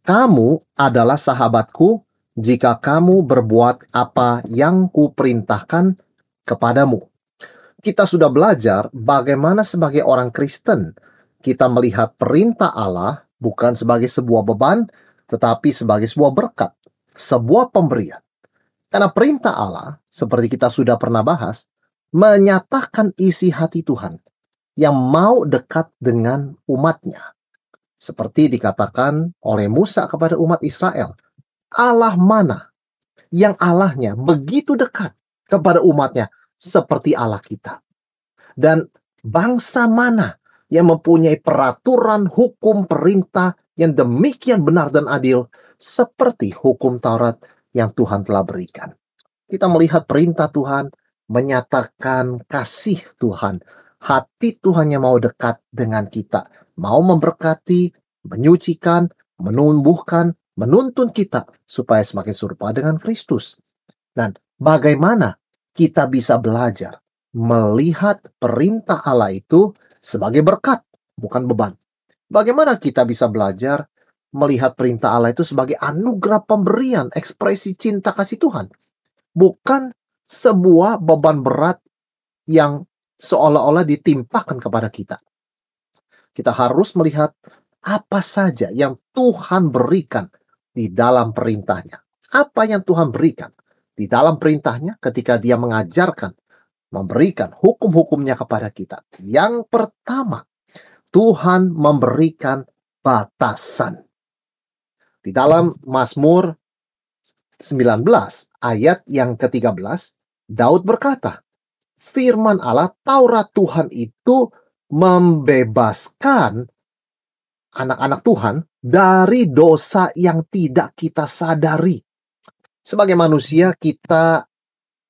Kamu adalah sahabatku jika kamu berbuat apa yang kuperintahkan kepadamu. Kita sudah belajar bagaimana sebagai orang Kristen kita melihat perintah Allah bukan sebagai sebuah beban, tetapi sebagai sebuah berkat, sebuah pemberian. Karena perintah Allah, seperti kita sudah pernah bahas, menyatakan isi hati Tuhan yang mau dekat dengan umatnya. Seperti dikatakan oleh Musa kepada umat Israel, Allah mana yang Allahnya begitu dekat kepada umatnya seperti Allah kita. Dan bangsa mana yang mempunyai peraturan hukum perintah yang demikian benar dan adil seperti hukum Taurat yang Tuhan telah berikan. Kita melihat perintah Tuhan menyatakan kasih Tuhan hati Tuhan yang mau dekat dengan kita, mau memberkati, menyucikan, menumbuhkan, menuntun kita supaya semakin serupa dengan Kristus. Dan bagaimana kita bisa belajar melihat perintah Allah itu sebagai berkat, bukan beban. Bagaimana kita bisa belajar melihat perintah Allah itu sebagai anugerah pemberian, ekspresi cinta kasih Tuhan, bukan sebuah beban berat yang seolah-olah ditimpakan kepada kita. Kita harus melihat apa saja yang Tuhan berikan di dalam perintahnya. Apa yang Tuhan berikan di dalam perintahnya ketika dia mengajarkan, memberikan hukum-hukumnya kepada kita. Yang pertama, Tuhan memberikan batasan. Di dalam Mazmur 19 ayat yang ke-13, Daud berkata, firman Allah, Taurat Tuhan itu membebaskan anak-anak Tuhan dari dosa yang tidak kita sadari. Sebagai manusia, kita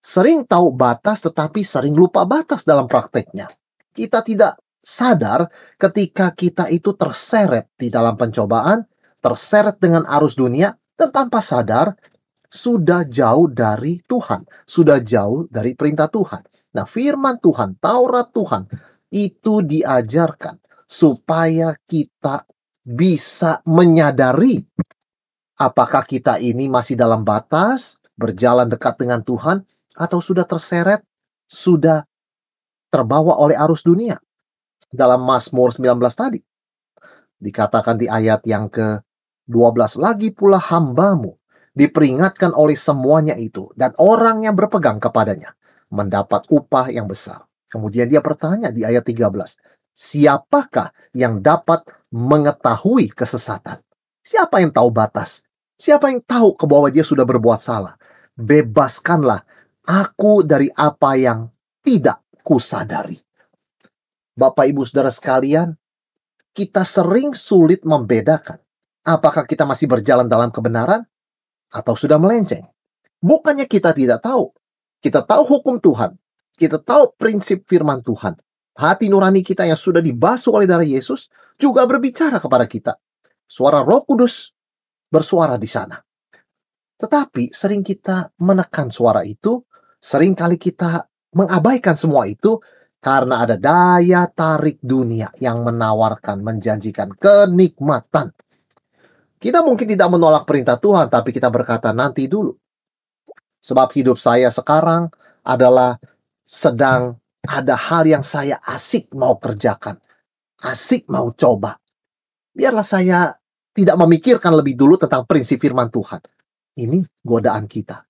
sering tahu batas, tetapi sering lupa batas dalam prakteknya. Kita tidak sadar ketika kita itu terseret di dalam pencobaan, terseret dengan arus dunia, dan tanpa sadar sudah jauh dari Tuhan, sudah jauh dari perintah Tuhan. Nah, firman Tuhan, Taurat Tuhan itu diajarkan supaya kita bisa menyadari apakah kita ini masih dalam batas, berjalan dekat dengan Tuhan, atau sudah terseret, sudah terbawa oleh arus dunia. Dalam Mazmur 19 tadi, dikatakan di ayat yang ke-12, lagi pula hambamu diperingatkan oleh semuanya itu, dan orang yang berpegang kepadanya mendapat upah yang besar. Kemudian dia bertanya di ayat 13, siapakah yang dapat mengetahui kesesatan? Siapa yang tahu batas? Siapa yang tahu ke bahwa dia sudah berbuat salah? Bebaskanlah aku dari apa yang tidak kusadari. Bapak Ibu Saudara sekalian, kita sering sulit membedakan apakah kita masih berjalan dalam kebenaran atau sudah melenceng. Bukannya kita tidak tahu, kita tahu hukum Tuhan. Kita tahu prinsip firman Tuhan. Hati nurani kita yang sudah dibasuh oleh darah Yesus juga berbicara kepada kita. Suara Roh Kudus bersuara di sana. Tetapi sering kita menekan suara itu, sering kali kita mengabaikan semua itu karena ada daya tarik dunia yang menawarkan, menjanjikan kenikmatan. Kita mungkin tidak menolak perintah Tuhan, tapi kita berkata nanti dulu. Sebab hidup saya sekarang adalah sedang ada hal yang saya asik mau kerjakan. Asik mau coba. Biarlah saya tidak memikirkan lebih dulu tentang prinsip firman Tuhan. Ini godaan kita.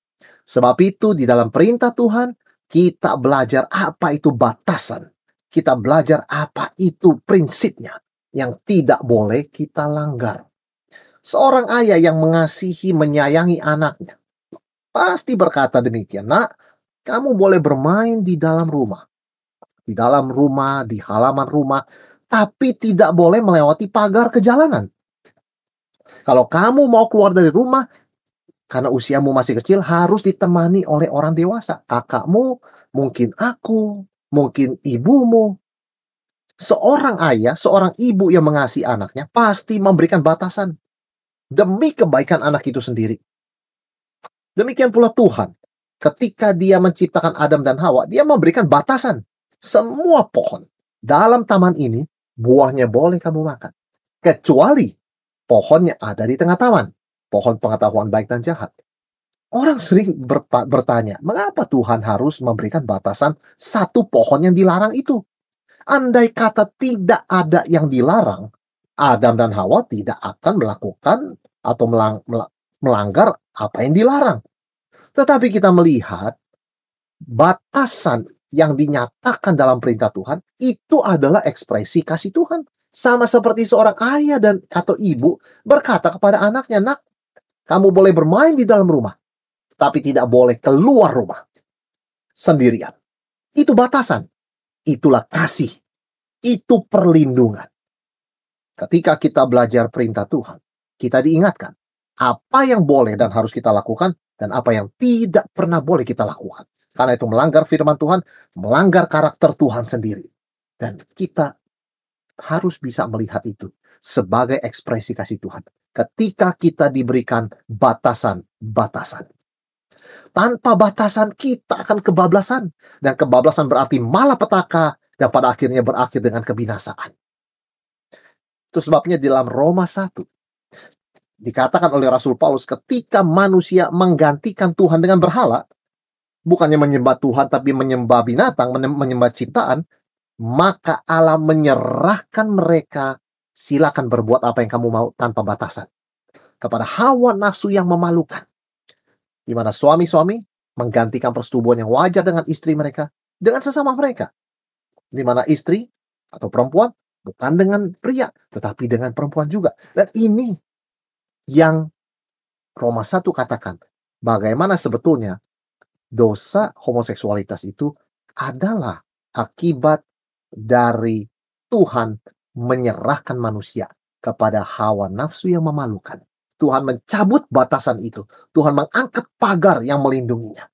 Sebab itu di dalam perintah Tuhan, kita belajar apa itu batasan. Kita belajar apa itu prinsipnya yang tidak boleh kita langgar. Seorang ayah yang mengasihi menyayangi anaknya pasti berkata demikian. Nak, kamu boleh bermain di dalam rumah. Di dalam rumah, di halaman rumah, tapi tidak boleh melewati pagar ke jalanan. Kalau kamu mau keluar dari rumah, karena usiamu masih kecil, harus ditemani oleh orang dewasa. Kakakmu, mungkin aku, mungkin ibumu. Seorang ayah, seorang ibu yang mengasihi anaknya, pasti memberikan batasan. Demi kebaikan anak itu sendiri. Demikian pula Tuhan. Ketika dia menciptakan Adam dan Hawa, dia memberikan batasan. Semua pohon dalam taman ini, buahnya boleh kamu makan. Kecuali pohonnya ada di tengah taman pohon pengetahuan baik dan jahat. Orang sering bertanya, mengapa Tuhan harus memberikan batasan satu pohon yang dilarang itu? Andai kata tidak ada yang dilarang, Adam dan Hawa tidak akan melakukan atau melang melanggar apa yang dilarang. Tetapi kita melihat batasan yang dinyatakan dalam perintah Tuhan itu adalah ekspresi kasih Tuhan. Sama seperti seorang ayah dan atau ibu berkata kepada anaknya, "Nak, kamu boleh bermain di dalam rumah, tapi tidak boleh keluar rumah sendirian. Itu batasan. Itulah kasih. Itu perlindungan. Ketika kita belajar perintah Tuhan, kita diingatkan apa yang boleh dan harus kita lakukan dan apa yang tidak pernah boleh kita lakukan. Karena itu melanggar firman Tuhan, melanggar karakter Tuhan sendiri. Dan kita harus bisa melihat itu sebagai ekspresi kasih Tuhan ketika kita diberikan batasan-batasan. Tanpa batasan kita akan kebablasan. Dan kebablasan berarti malapetaka dan pada akhirnya berakhir dengan kebinasaan. Itu sebabnya di dalam Roma 1 dikatakan oleh Rasul Paulus ketika manusia menggantikan Tuhan dengan berhala, bukannya menyembah Tuhan tapi menyembah binatang, menyembah ciptaan, maka Allah menyerahkan mereka silakan berbuat apa yang kamu mau tanpa batasan. Kepada hawa nafsu yang memalukan. Di mana suami-suami menggantikan persetubuhan yang wajar dengan istri mereka, dengan sesama mereka. Di mana istri atau perempuan bukan dengan pria, tetapi dengan perempuan juga. Dan ini yang Roma 1 katakan, bagaimana sebetulnya dosa homoseksualitas itu adalah akibat dari Tuhan menyerahkan manusia kepada hawa nafsu yang memalukan. Tuhan mencabut batasan itu. Tuhan mengangkat pagar yang melindunginya.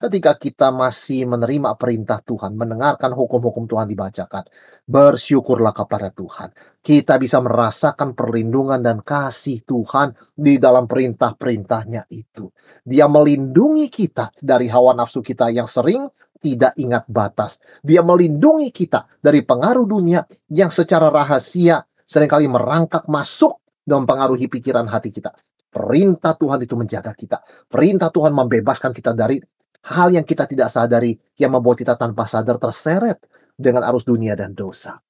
Ketika kita masih menerima perintah Tuhan, mendengarkan hukum-hukum Tuhan dibacakan, bersyukurlah kepada Tuhan. Kita bisa merasakan perlindungan dan kasih Tuhan di dalam perintah-perintahnya itu. Dia melindungi kita dari hawa nafsu kita yang sering tidak ingat batas. Dia melindungi kita dari pengaruh dunia yang secara rahasia sering kali merangkak masuk dan mempengaruhi pikiran hati kita. Perintah Tuhan itu menjaga kita. Perintah Tuhan membebaskan kita dari hal yang kita tidak sadari yang membuat kita tanpa sadar terseret dengan arus dunia dan dosa.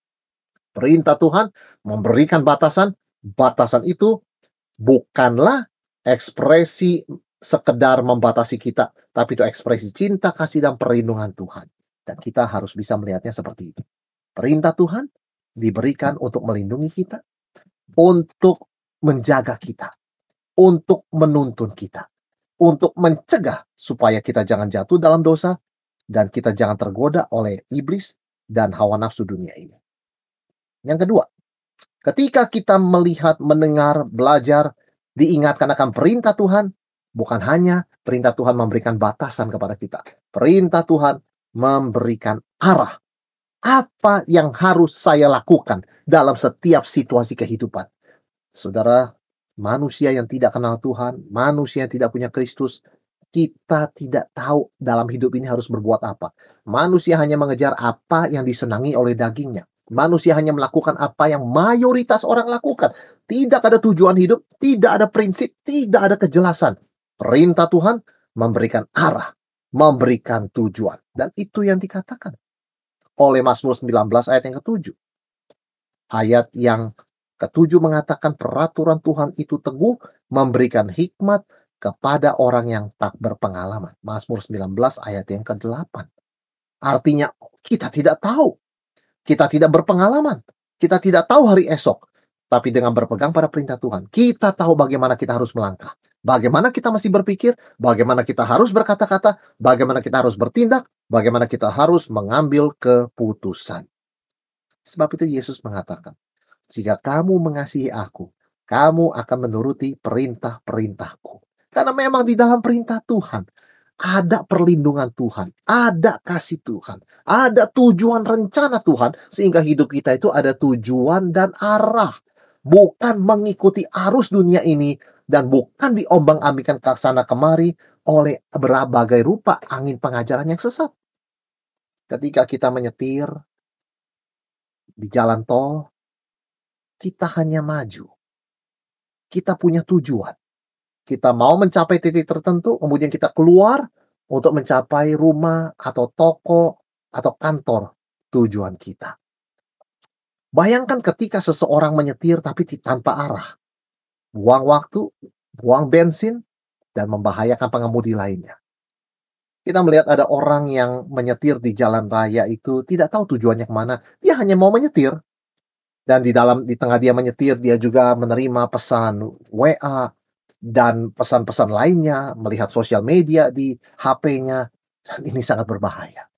Perintah Tuhan memberikan batasan. Batasan itu bukanlah ekspresi sekedar membatasi kita, tapi itu ekspresi cinta, kasih, dan perlindungan Tuhan. Dan kita harus bisa melihatnya seperti itu. Perintah Tuhan diberikan untuk melindungi kita, untuk menjaga kita, untuk menuntun kita, untuk mencegah supaya kita jangan jatuh dalam dosa, dan kita jangan tergoda oleh iblis dan hawa nafsu dunia ini. Yang kedua, ketika kita melihat, mendengar, belajar, diingatkan akan perintah Tuhan, Bukan hanya perintah Tuhan memberikan batasan kepada kita. Perintah Tuhan memberikan arah. Apa yang harus saya lakukan dalam setiap situasi kehidupan. Saudara, manusia yang tidak kenal Tuhan, manusia yang tidak punya Kristus, kita tidak tahu dalam hidup ini harus berbuat apa. Manusia hanya mengejar apa yang disenangi oleh dagingnya. Manusia hanya melakukan apa yang mayoritas orang lakukan. Tidak ada tujuan hidup, tidak ada prinsip, tidak ada kejelasan. Perintah Tuhan memberikan arah, memberikan tujuan. Dan itu yang dikatakan oleh Mazmur 19 ayat yang ketujuh. Ayat yang ketujuh mengatakan peraturan Tuhan itu teguh, memberikan hikmat kepada orang yang tak berpengalaman. Mazmur 19 ayat yang ke-8. Artinya kita tidak tahu. Kita tidak berpengalaman. Kita tidak tahu hari esok. Tapi dengan berpegang pada perintah Tuhan, kita tahu bagaimana kita harus melangkah. Bagaimana kita masih berpikir, bagaimana kita harus berkata-kata, bagaimana kita harus bertindak, bagaimana kita harus mengambil keputusan. Sebab itu Yesus mengatakan, jika kamu mengasihi aku, kamu akan menuruti perintah-perintahku. Karena memang di dalam perintah Tuhan ada perlindungan Tuhan, ada kasih Tuhan, ada tujuan rencana Tuhan, sehingga hidup kita itu ada tujuan dan arah. Bukan mengikuti arus dunia ini, dan bukan diombang-ambingkan ke sana kemari oleh berbagai rupa angin pengajaran yang sesat. Ketika kita menyetir di jalan tol, kita hanya maju. Kita punya tujuan kita mau mencapai titik tertentu, kemudian kita keluar untuk mencapai rumah atau toko atau kantor tujuan kita. Bayangkan ketika seseorang menyetir tapi tanpa arah. Buang waktu, buang bensin, dan membahayakan pengemudi lainnya. Kita melihat ada orang yang menyetir di jalan raya itu tidak tahu tujuannya ke mana. Dia hanya mau menyetir. Dan di dalam di tengah dia menyetir, dia juga menerima pesan WA, dan pesan-pesan lainnya, melihat sosial media di HP-nya, dan ini sangat berbahaya.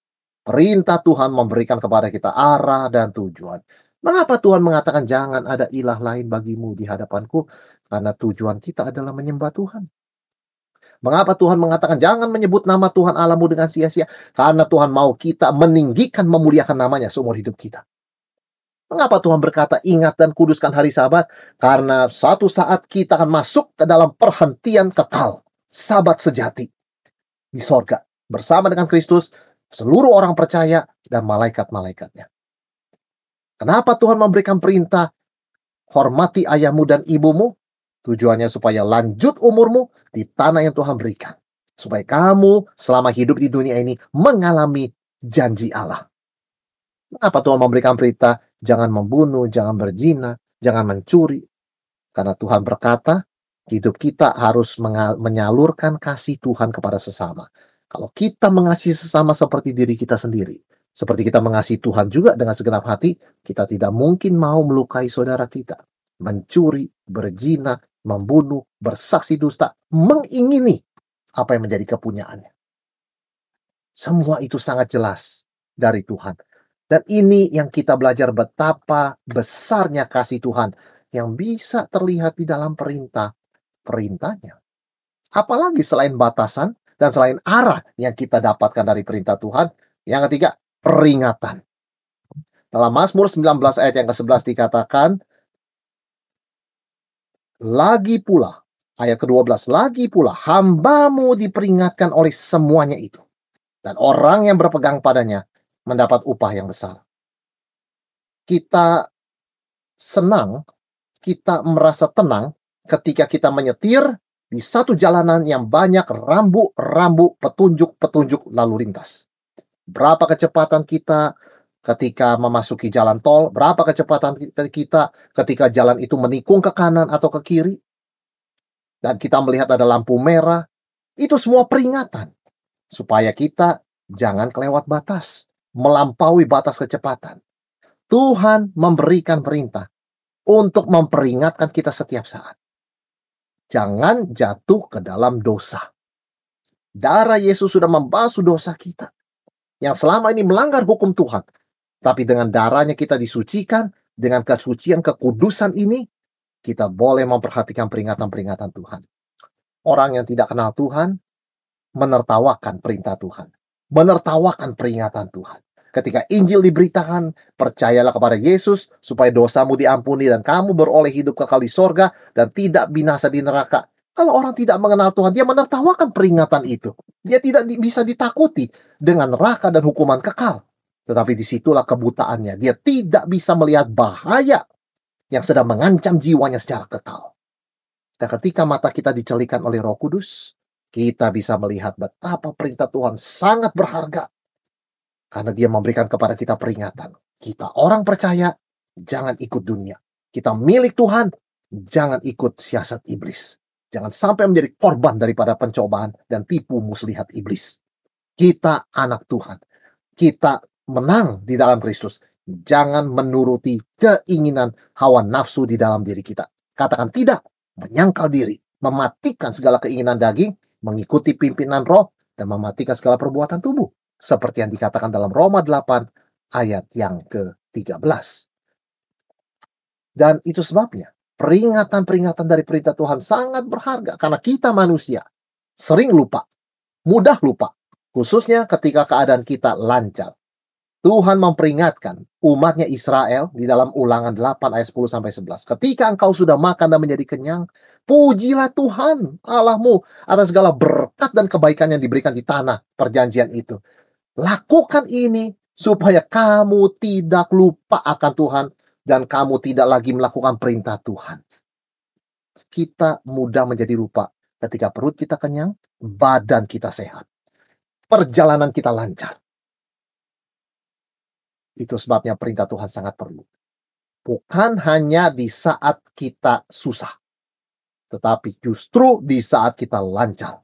Perintah Tuhan memberikan kepada kita arah dan tujuan. Mengapa Tuhan mengatakan jangan ada ilah lain bagimu di hadapanku? Karena tujuan kita adalah menyembah Tuhan. Mengapa Tuhan mengatakan jangan menyebut nama Tuhan Allahmu dengan sia-sia? Karena Tuhan mau kita meninggikan, memuliakan namanya seumur hidup kita. Mengapa Tuhan berkata ingat dan kuduskan hari sabat? Karena suatu saat kita akan masuk ke dalam perhentian kekal. Sabat sejati. Di sorga. Bersama dengan Kristus, seluruh orang percaya, dan malaikat-malaikatnya. Kenapa Tuhan memberikan perintah? Hormati ayahmu dan ibumu. Tujuannya supaya lanjut umurmu di tanah yang Tuhan berikan. Supaya kamu selama hidup di dunia ini mengalami janji Allah. Kenapa Tuhan memberikan perintah? Jangan membunuh, jangan berzina, jangan mencuri. Karena Tuhan berkata, hidup kita harus menyalurkan kasih Tuhan kepada sesama. Kalau kita mengasihi sesama seperti diri kita sendiri, seperti kita mengasihi Tuhan juga dengan segenap hati, kita tidak mungkin mau melukai saudara kita. Mencuri, berzina, membunuh, bersaksi dusta, mengingini apa yang menjadi kepunyaannya. Semua itu sangat jelas dari Tuhan. Dan ini yang kita belajar betapa besarnya kasih Tuhan yang bisa terlihat di dalam perintah-perintahnya. Apalagi selain batasan dan selain arah yang kita dapatkan dari perintah Tuhan. Yang ketiga, peringatan. Dalam Mazmur 19 ayat yang ke-11 dikatakan, lagi pula, ayat ke-12, lagi pula hambamu diperingatkan oleh semuanya itu. Dan orang yang berpegang padanya mendapat upah yang besar. Kita senang, kita merasa tenang ketika kita menyetir di satu jalanan yang banyak rambu-rambu petunjuk-petunjuk lalu lintas. Berapa kecepatan kita ketika memasuki jalan tol, berapa kecepatan kita ketika jalan itu menikung ke kanan atau ke kiri, dan kita melihat ada lampu merah, itu semua peringatan supaya kita jangan kelewat batas, melampaui batas kecepatan. Tuhan memberikan perintah untuk memperingatkan kita setiap saat. Jangan jatuh ke dalam dosa. Darah Yesus sudah membasuh dosa kita. Yang selama ini melanggar hukum Tuhan. Tapi dengan darahnya kita disucikan. Dengan kesucian kekudusan ini. Kita boleh memperhatikan peringatan-peringatan Tuhan. Orang yang tidak kenal Tuhan. Menertawakan perintah Tuhan menertawakan peringatan Tuhan. Ketika Injil diberitakan, percayalah kepada Yesus supaya dosamu diampuni dan kamu beroleh hidup kekal di sorga dan tidak binasa di neraka. Kalau orang tidak mengenal Tuhan, dia menertawakan peringatan itu. Dia tidak bisa ditakuti dengan neraka dan hukuman kekal. Tetapi di situlah kebutaannya. Dia tidak bisa melihat bahaya yang sedang mengancam jiwanya secara kekal. Dan ketika mata kita dicelikan oleh roh kudus, kita bisa melihat betapa perintah Tuhan sangat berharga. Karena dia memberikan kepada kita peringatan. Kita orang percaya, jangan ikut dunia. Kita milik Tuhan, jangan ikut siasat iblis. Jangan sampai menjadi korban daripada pencobaan dan tipu muslihat iblis. Kita anak Tuhan. Kita menang di dalam Kristus. Jangan menuruti keinginan hawa nafsu di dalam diri kita. Katakan tidak, menyangkal diri, mematikan segala keinginan daging, mengikuti pimpinan roh, dan mematikan segala perbuatan tubuh. Seperti yang dikatakan dalam Roma 8 ayat yang ke-13. Dan itu sebabnya peringatan-peringatan dari perintah Tuhan sangat berharga karena kita manusia sering lupa, mudah lupa, khususnya ketika keadaan kita lancar. Tuhan memperingatkan umatnya Israel di dalam ulangan 8 ayat 10 sampai 11. Ketika engkau sudah makan dan menjadi kenyang, pujilah Tuhan Allahmu atas segala berkat dan kebaikan yang diberikan di tanah perjanjian itu. Lakukan ini supaya kamu tidak lupa akan Tuhan dan kamu tidak lagi melakukan perintah Tuhan. Kita mudah menjadi lupa ketika perut kita kenyang, badan kita sehat. Perjalanan kita lancar itu sebabnya perintah Tuhan sangat perlu. Bukan hanya di saat kita susah, tetapi justru di saat kita lancar.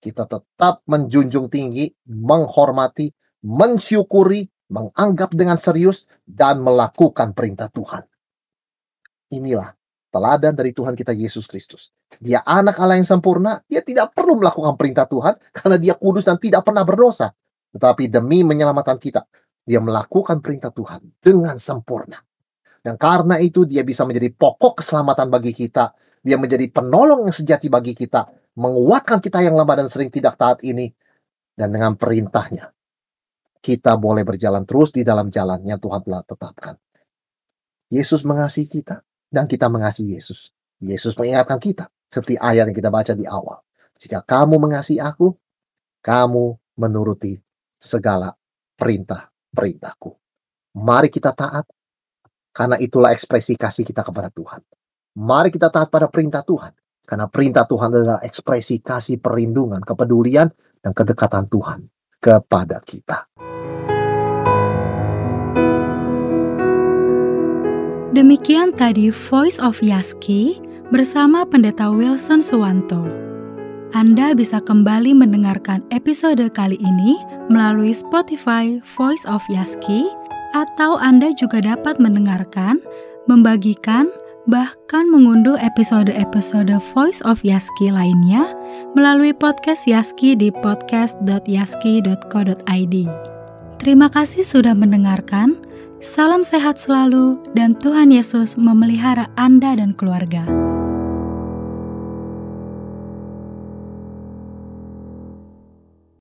Kita tetap menjunjung tinggi, menghormati, mensyukuri, menganggap dengan serius, dan melakukan perintah Tuhan. Inilah teladan dari Tuhan kita Yesus Kristus. Dia anak Allah yang sempurna, dia tidak perlu melakukan perintah Tuhan karena dia kudus dan tidak pernah berdosa. Tetapi demi menyelamatkan kita, dia melakukan perintah Tuhan dengan sempurna. Dan karena itu dia bisa menjadi pokok keselamatan bagi kita. Dia menjadi penolong yang sejati bagi kita. Menguatkan kita yang lemah dan sering tidak taat ini. Dan dengan perintahnya, kita boleh berjalan terus di dalam jalan yang Tuhan telah tetapkan. Yesus mengasihi kita dan kita mengasihi Yesus. Yesus mengingatkan kita seperti ayat yang kita baca di awal. Jika kamu mengasihi aku, kamu menuruti segala perintah perintahku. Mari kita taat, karena itulah ekspresi kasih kita kepada Tuhan. Mari kita taat pada perintah Tuhan, karena perintah Tuhan adalah ekspresi kasih perlindungan, kepedulian, dan kedekatan Tuhan kepada kita. Demikian tadi Voice of Yaski bersama Pendeta Wilson Suwanto. Anda bisa kembali mendengarkan episode kali ini melalui Spotify Voice of Yaski atau Anda juga dapat mendengarkan, membagikan, bahkan mengunduh episode-episode Voice of Yaski lainnya melalui podcast Yaski di podcast.yaski.co.id. Terima kasih sudah mendengarkan. Salam sehat selalu dan Tuhan Yesus memelihara Anda dan keluarga.